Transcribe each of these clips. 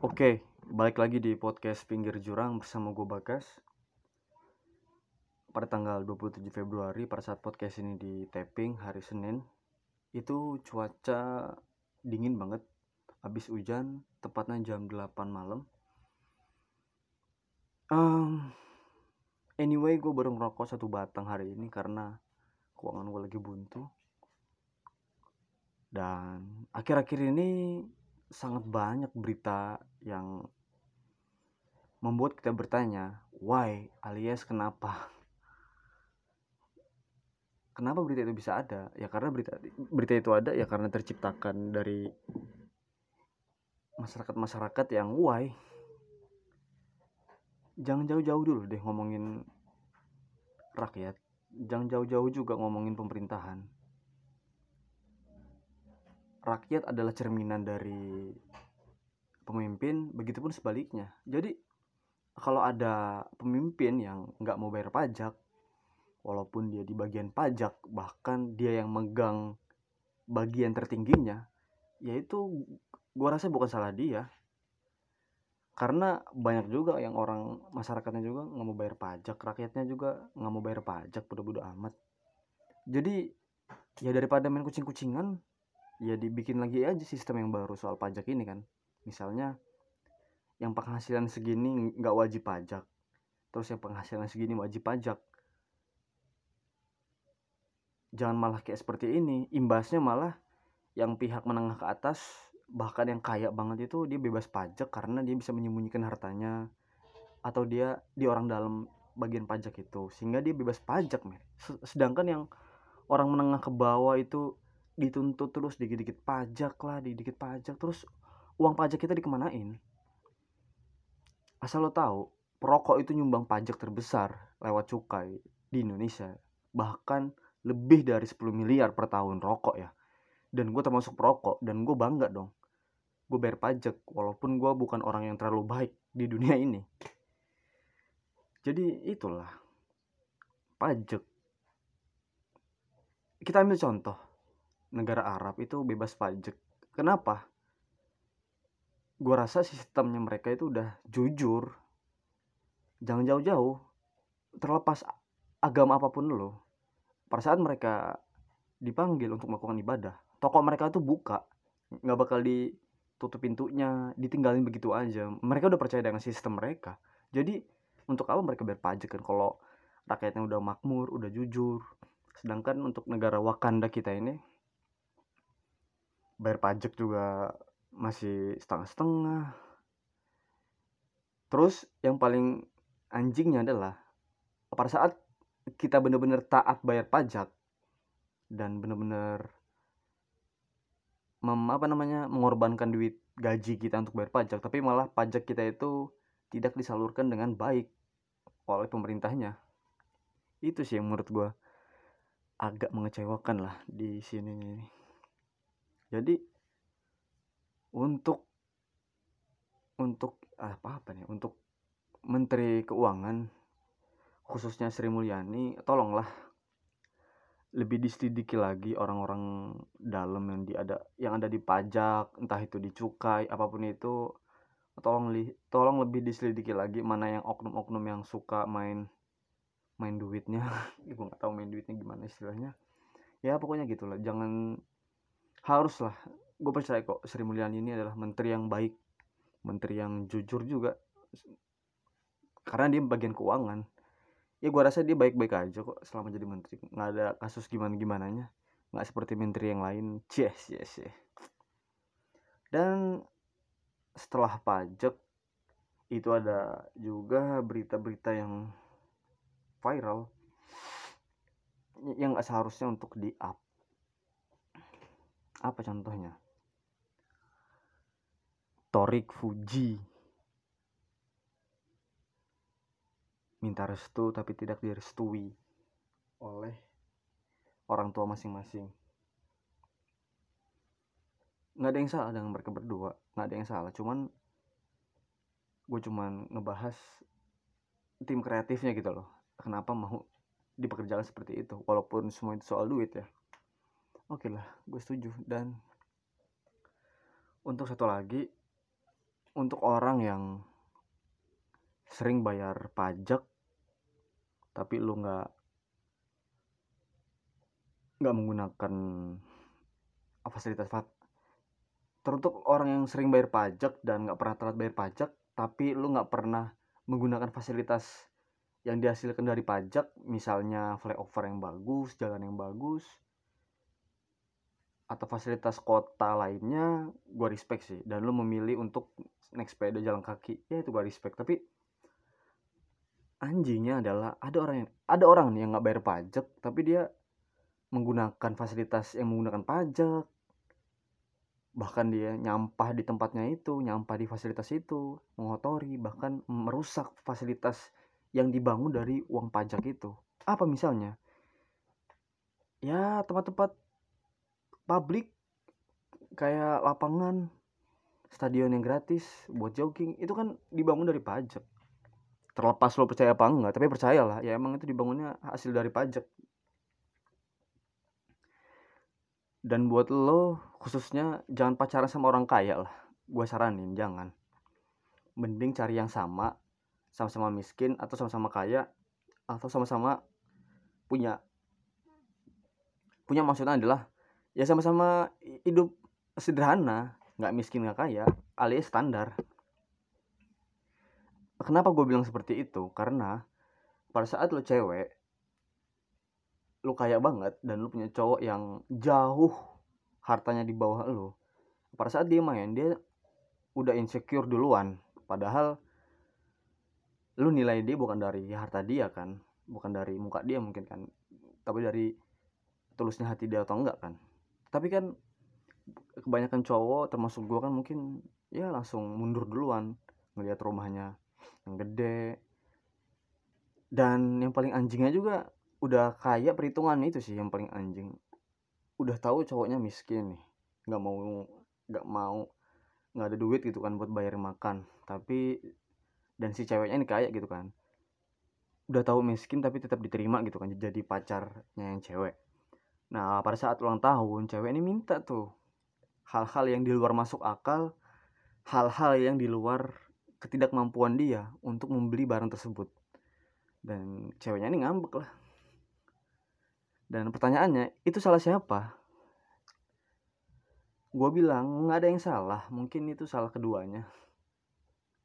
Oke, balik lagi di podcast Pinggir Jurang bersama gue Bagas. Pada tanggal 27 Februari pada saat podcast ini di taping hari Senin Itu cuaca dingin banget. Habis hujan, tepatnya jam 8 malam. Um, Anyway, gue baru ngerokok satu batang hari ini karena keuangan gue lagi buntu. Dan akhir-akhir ini sangat banyak berita yang membuat kita bertanya why alias kenapa? Kenapa berita itu bisa ada? Ya karena berita berita itu ada ya karena terciptakan dari masyarakat-masyarakat yang why? Jangan jauh-jauh dulu deh ngomongin rakyat. Jangan jauh-jauh juga ngomongin pemerintahan rakyat adalah cerminan dari pemimpin begitupun sebaliknya. Jadi kalau ada pemimpin yang nggak mau bayar pajak walaupun dia di bagian pajak bahkan dia yang megang bagian tertingginya yaitu gua rasa bukan salah dia. Karena banyak juga yang orang masyarakatnya juga nggak mau bayar pajak rakyatnya juga nggak mau bayar pajak bodoh-bodoh amat. Jadi ya daripada main kucing-kucingan ya dibikin lagi aja sistem yang baru soal pajak ini kan. Misalnya yang penghasilan segini nggak wajib pajak terus yang penghasilan segini wajib pajak. Jangan malah kayak seperti ini imbasnya malah yang pihak menengah ke atas bahkan yang kaya banget itu dia bebas pajak karena dia bisa menyembunyikan hartanya atau dia di orang dalam bagian pajak itu. Sehingga dia bebas pajak men. Sedangkan yang orang menengah ke bawah itu dituntut terus dikit-dikit pajak lah dikit-dikit pajak. Terus uang pajak kita dikemanain? Asal lo tahu perokok itu nyumbang pajak terbesar lewat cukai di Indonesia. Bahkan lebih dari 10 miliar per tahun rokok ya. Dan gue termasuk perokok dan gue bangga dong. Gue bayar pajak walaupun gue bukan orang yang terlalu baik di dunia ini. Jadi itulah pajak. Kita ambil contoh negara Arab itu bebas pajak. Kenapa? Gue rasa sistemnya mereka itu udah jujur. Jangan jauh-jauh. Terlepas agama apa pun lo. Pada saat mereka dipanggil untuk melakukan ibadah, toko mereka itu buka. Nggak bakal ditutup pintunya, ditinggalin begitu aja. Mereka udah percaya dengan sistem mereka. Jadi untuk apa mereka bayar pajak kan kalau rakyatnya udah makmur, udah jujur. Sedangkan untuk negara Wakanda kita ini bayar pajak juga masih setengah-setengah. Terus yang paling anjingnya adalah pada saat kita benar-benar taat bayar pajak dan benar-benar mem apa namanya mengorbankan duit gaji kita untuk bayar pajak tapi malah pajak kita itu tidak disalurkan dengan baik oleh pemerintahnya. Itu sih yang menurut gue agak mengecewakan lah di sini nih jadi untuk untuk apa apa nih untuk Menteri Keuangan khususnya Sri Mulyani tolonglah lebih diselidiki lagi orang-orang dalam yang di ada yang ada di pajak entah itu di cukai apa pun itu tolong li, tolong lebih diselidiki lagi mana yang oknum-oknum yang suka main main duitnya. Gue nggak tahu main duitnya gimana istilahnya. Ya pokoknya gitulah. Jangan haruslah. Gue percaya kok Sri Mulyani ini adalah menteri yang baik menteri yang jujur juga. Karena dia bagian keuangan. Ya gue rasa dia baik-baik aja kok selama jadi menteri. Nggak ada kasus gimana gimananya nggak seperti menteri yang lain. Yes yes yes dan setelah pajak itu ada juga berita-berita yang viral. Yang gak seharusnya untuk di up apa contohnya? Torik Fuji. Minta restu tapi tidak direstui oleh orang tua masing-masing. Nggak ada yang salah dengan mereka berdua nggak ada yang salah. Cuman gue cuman ngebahas tim kreatifnya gitu loh. Kenapa mau dipekerjakan seperti itu? Walaupun semua itu soal duit ya oke lah gue setuju. Dan untuk satu lagi untuk orang yang sering bayar pajak tapi lu nggak nggak menggunakan fasilitas teruntuk orang yang sering bayar pajak dan nggak pernah telat bayar pajak tapi lu nggak pernah menggunakan fasilitas yang dihasilkan dari pajak misalnya flyover yang bagus jalan yang bagus atau fasilitas kota lainnya gue respect sih dan lu memilih untuk naik sepeda jalan kaki ya itu gue respect tapi anjingnya adalah ada orang yang ada orang nih yang nggak bayar pajak tapi dia menggunakan fasilitas yang menggunakan pajak bahkan dia nyampah di tempatnya itu nyampah di fasilitas itu mengotori bahkan merusak fasilitas yang dibangun dari uang pajak itu. Apa misalnya? Ya tempat-tempat publik kayak lapangan, stadion yang gratis buat jogging itu kan dibangun dari pajak. Terlepas lo percaya apa enggak, tapi percayalah ya emang itu dibangunnya hasil dari pajak. Dan buat lo khususnya jangan pacaran sama orang kaya lah. Gue saranin jangan. Mending cari yang sama sama-sama miskin atau sama-sama kaya atau sama-sama punya punya maksudnya adalah ya sama-sama hidup sederhana nggak miskin nggak kaya alias standar. Kenapa gue bilang seperti itu? Karena pada saat lo cewek lo kaya banget dan lo punya cowok yang jauh hartanya di bawah lo pada saat dia main dia udah insecure duluan. Padahal lu nilai dia bukan dari harta dia kan bukan dari muka dia mungkin kan tapi dari tulusnya hati dia atau enggak kan tapi kan kebanyakan cowok termasuk gua kan mungkin ya langsung mundur duluan ngelihat rumahnya yang gede. Dan yang paling anjingnya juga udah kayak perhitungan itu sih yang paling anjing. Udah tahu cowoknya miskin nih nggak mau nggak mau nggak ada duit gitu kan buat bayar makan. Tapi dan si ceweknya ini kaya gitu kan. Udah tahu miskin tapi tetap diterima gitu kan jadi pacarnya yang cewek nah pada saat ulang tahun cewek ini minta tuh hal-hal yang di luar masuk akal hal-hal yang di luar ketidakmampuan dia untuk membeli barang tersebut. Dan ceweknya ini ngambek lah. Dan pertanyaannya itu salah siapa? Gue bilang nggak ada yang salah mungkin itu salah keduanya.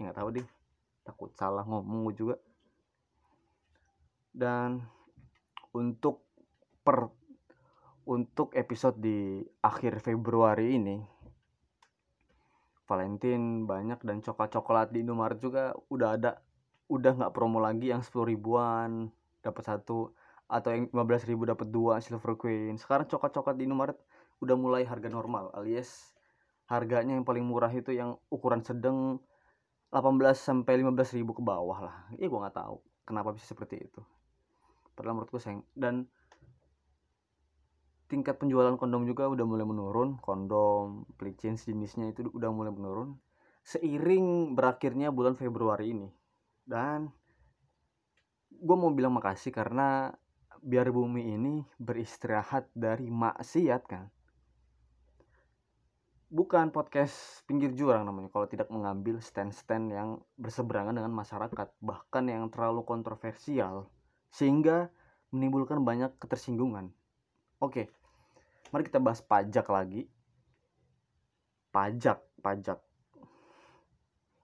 Ya nggak tahu deh. Takut salah ngomong juga. Dan untuk per untuk episode di akhir Februari ini Valentine banyak dan coklat coklat di Indomaret juga udah ada udah nggak promo lagi yang sepuluh ribuan dapat satu atau yang 15 ribu dapat dua silver queen. Sekarang coklat coklat di Indomaret udah mulai harga normal alias harganya yang paling murah itu yang ukuran sedang 18 sampai 15 ribu ke bawah lah. Iya gue nggak tahu kenapa bisa seperti itu. Padahal menurutku sayang. Dan tingkat penjualan kondom juga udah mulai menurun. Kondom pelicin jenisnya itu udah mulai menurun. Seiring berakhirnya bulan Februari ini. Dan gue mau bilang makasih karena biar bumi ini beristirahat dari maksiat kan? Bukan podcast pinggir jurang namanya kalau tidak mengambil stand-stand yang berseberangan dengan masyarakat bahkan yang terlalu kontroversial sehingga menimbulkan banyak ketersinggungan oke mari kita bahas pajak lagi. Pajak pajak.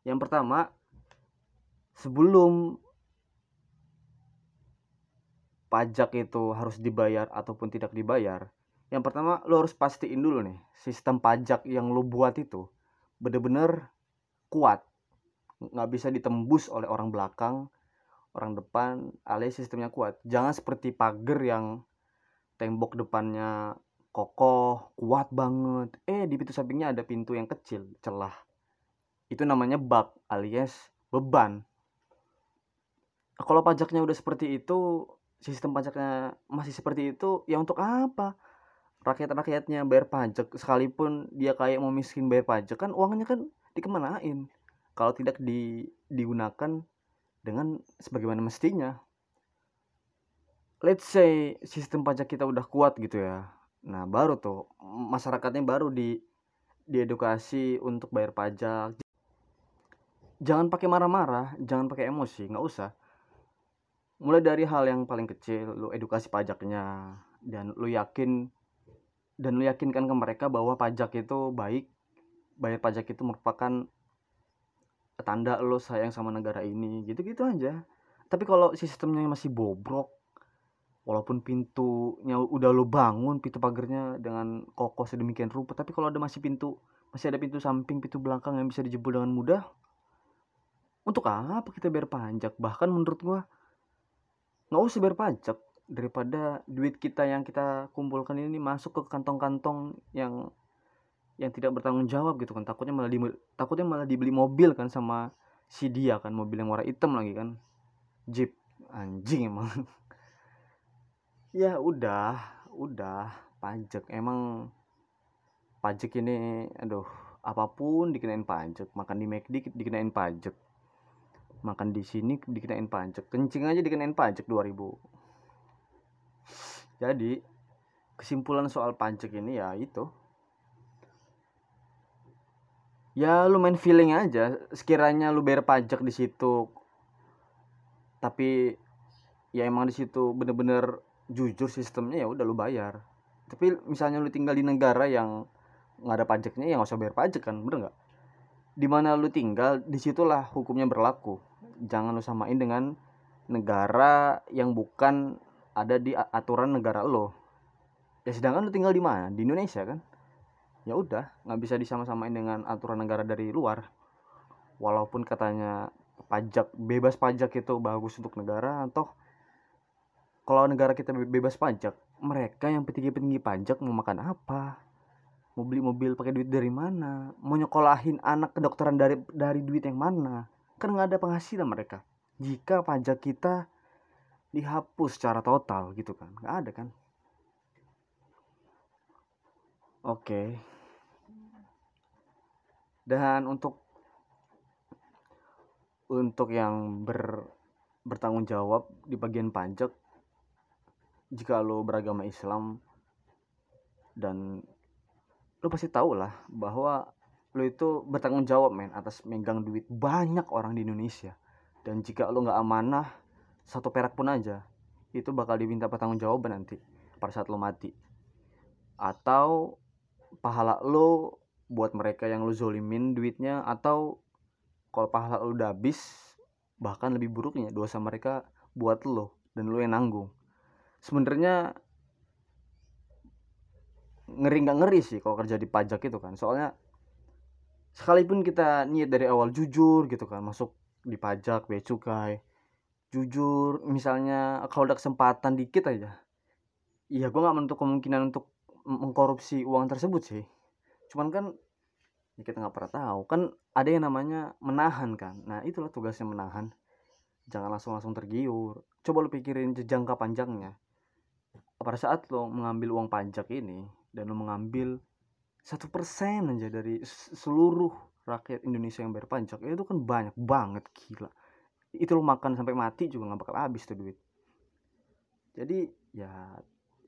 Yang pertama sebelum pajak itu harus dibayar ataupun tidak dibayar yang pertama lo harus pastiin dulu nih sistem pajak yang lo buat itu bener-bener kuat. Nggak bisa ditembus oleh orang belakang orang depan alias sistemnya kuat. Jangan seperti pagar yang tembok depannya kokoh kuat banget. Eh di pintu sampingnya ada pintu yang kecil celah. Itu namanya bug alias beban. Kalau pajaknya udah seperti itu sistem pajaknya masih seperti itu ya untuk apa? Rakyat-rakyatnya bayar pajak sekalipun dia kayak mau miskin bayar pajak kan uangnya kan dikemanain? Kalau tidak di, digunakan dengan sebagaimana mestinya let's say sistem pajak kita udah kuat gitu ya. Nah baru tuh masyarakatnya baru di diedukasi untuk bayar pajak. Jangan pakai marah-marah jangan pakai emosi nggak usah. Mulai dari hal yang paling kecil lu edukasi pajaknya dan lu yakin dan lu yakinkan ke mereka bahwa pajak itu baik bayar pajak itu merupakan tanda lo sayang sama negara ini gitu-gitu aja. Tapi kalau sistemnya masih bobrok walaupun pintunya udah lo bangun pintu pagarnya dengan kokoh sedemikian rupa tapi kalau ada masih pintu masih ada pintu samping pintu belakang yang bisa dijebol dengan mudah untuk apa kita bayar pajak? Bahkan menurut gua nggak usah bayar pajak. Daripada duit kita yang kita kumpulkan ini masuk ke kantong-kantong yang yang tidak bertanggung jawab gitu kan. Takutnya malah di, takutnya malah dibeli mobil kan sama si dia kan mobil yang warna hitam lagi kan. Jeep. Anjing emang ya udah udah. Pajak emang pajak ini aduh apa pun dikenain pajak. Makan di McD dikenain pajak. Makan di sini dikenain pajak. Kencing aja dikenain pajak 2000 jadi kesimpulan soal pajak ini ya itu. Ya lu main feeling aja. Sekiranya lu bayar pajak di situ tapi ya emang di situ bener-bener jujur sistemnya ya udah lu bayar. Tapi misalnya lu tinggal di negara yang nggak ada pajaknya ya nggak usah bayar pajak kan bener nggak? Di mana lu tinggal di situlah hukumnya berlaku. Jangan lu samain dengan negara yang bukan ada di aturan negara lo. Ya sedangkan lu tinggal di mana? Di Indonesia kan? Ya udah nggak bisa disama-samain dengan aturan negara dari luar. Walaupun katanya pajak bebas pajak itu bagus untuk negara atau kalau negara kita bebas pajak mereka yang petinggi-petinggi pajak mau makan apa? Mau beli mobil pakai duit dari mana? Mau nyekolahin anak kedokteran dari dari duit yang mana? Kan nggak ada penghasilan mereka. Jika pajak kita dihapus secara total gitu kan nggak ada kan? Oke. Dan untuk untuk yang ber bertanggung jawab di bagian pajak jika lo beragama Islam dan lo pasti tahu lah bahwa lo itu bertanggung jawab men atas megang duit banyak orang di Indonesia. Dan jika lo nggak amanah satu perak pun aja itu bakal diminta pertanggung jawaban nanti pada saat lo mati. Atau pahala lo buat mereka yang lo zolimin duitnya atau kalau pahala lo udah habis bahkan lebih buruknya dosa mereka buat lo dan lo yang nanggung sebenarnya ngeri nggak ngeri sih kalau kerja di pajak itu kan. Soalnya sekalipun kita niat dari awal jujur gitu kan masuk di pajak bea cukai jujur misalnya kalau ada kesempatan dikit aja iya gue nggak menutup kemungkinan untuk mengkorupsi uang tersebut sih. Cuman kan ya kita nggak pernah tahu kan ada yang namanya menahan kan. Nah itulah tugasnya menahan. Jangan langsung langsung tergiur. Coba lu pikirin jangka panjangnya pada saat lo mengambil uang pajak ini dan lo mengambil satu persen aja dari seluruh rakyat Indonesia yang bayar pajak itu kan banyak banget gila. Itu lo makan sampai mati juga nggak bakal habis tuh duit. Jadi ya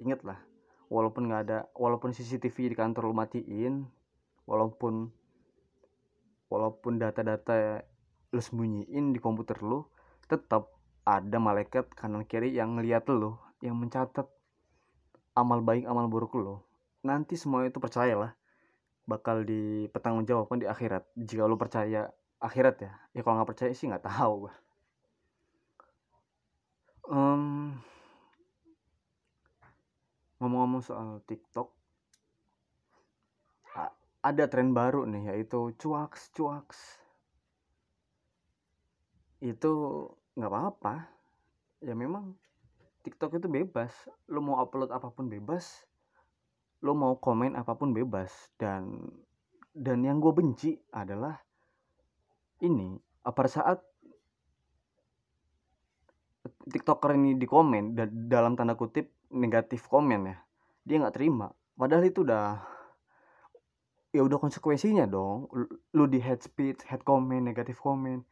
inget lah walaupun nggak ada walaupun CCTV di kantor lo matiin walaupun walaupun data-data lo sembunyiin di komputer lo tetap ada malaikat kanan kiri yang ngeliat lo yang mencatat amal baik amal buruk lo nanti semua itu percayalah bakal dipertanggungjawabkan di akhirat. Jika lo percaya akhirat ya ya kalau nggak percaya sih nggak tahu gue um, ngomong-ngomong soal TikTok ada tren baru nih yaitu cuaks cuaks. Itu nggak apa-apa. Ya memang TikTok itu bebas. Lo mau upload apa pun bebas lo mau komen apa pun bebas. Dan dan yang gue benci adalah ini pada saat tiktoker ini di komen dalam tanda kutip negatif komen ya dia nggak terima. Padahal itu udah ya udah konsekuensinya dong. Lu di head speech head comment negatif komen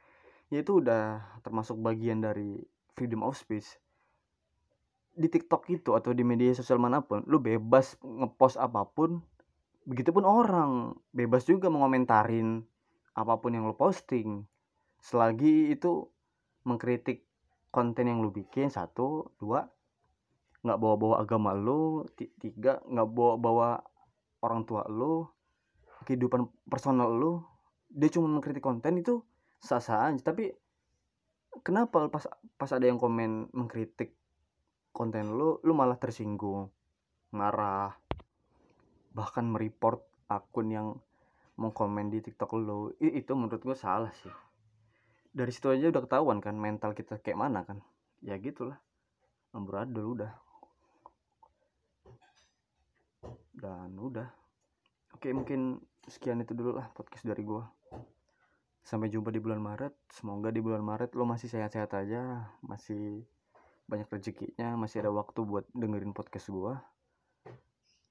ya itu udah termasuk bagian dari freedom of speech di TikTok itu atau di media sosial mana pun lu bebas ngepost apa pun begitupun orang. Bebas juga mengomentarin apa pun yang lu posting. Selagi itu mengkritik konten yang lu bikin satu. Dua nggak bawa-bawa agama lu. Tiga nggak bawa-bawa orang tua lu kehidupan personal lu. Dia cuma mengkritik konten itu sah-sah aja. Tapi kenapa pas pas ada yang komen mengkritik konten lu lu malah tersinggung marah bahkan mereport akun yang mau komen di TikTok lu. Itu menurut gue salah sih. Dari situ aja udah ketahuan kan mental kita kayak mana kan. Ya gitulah. Amburadul udah. Dan udah. Oke mungkin sekian itu dulu lah podcast dari gue sampai jumpa di bulan Maret. Semoga di bulan Maret lo masih sehat-sehat aja masih banyak rezekinya masih ada waktu buat dengerin podcast gue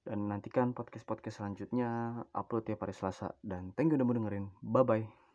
dan nantikan podcast-podcast selanjutnya upload tiap hari Selasa. Dan thank you udah mau dengerin. Bye bye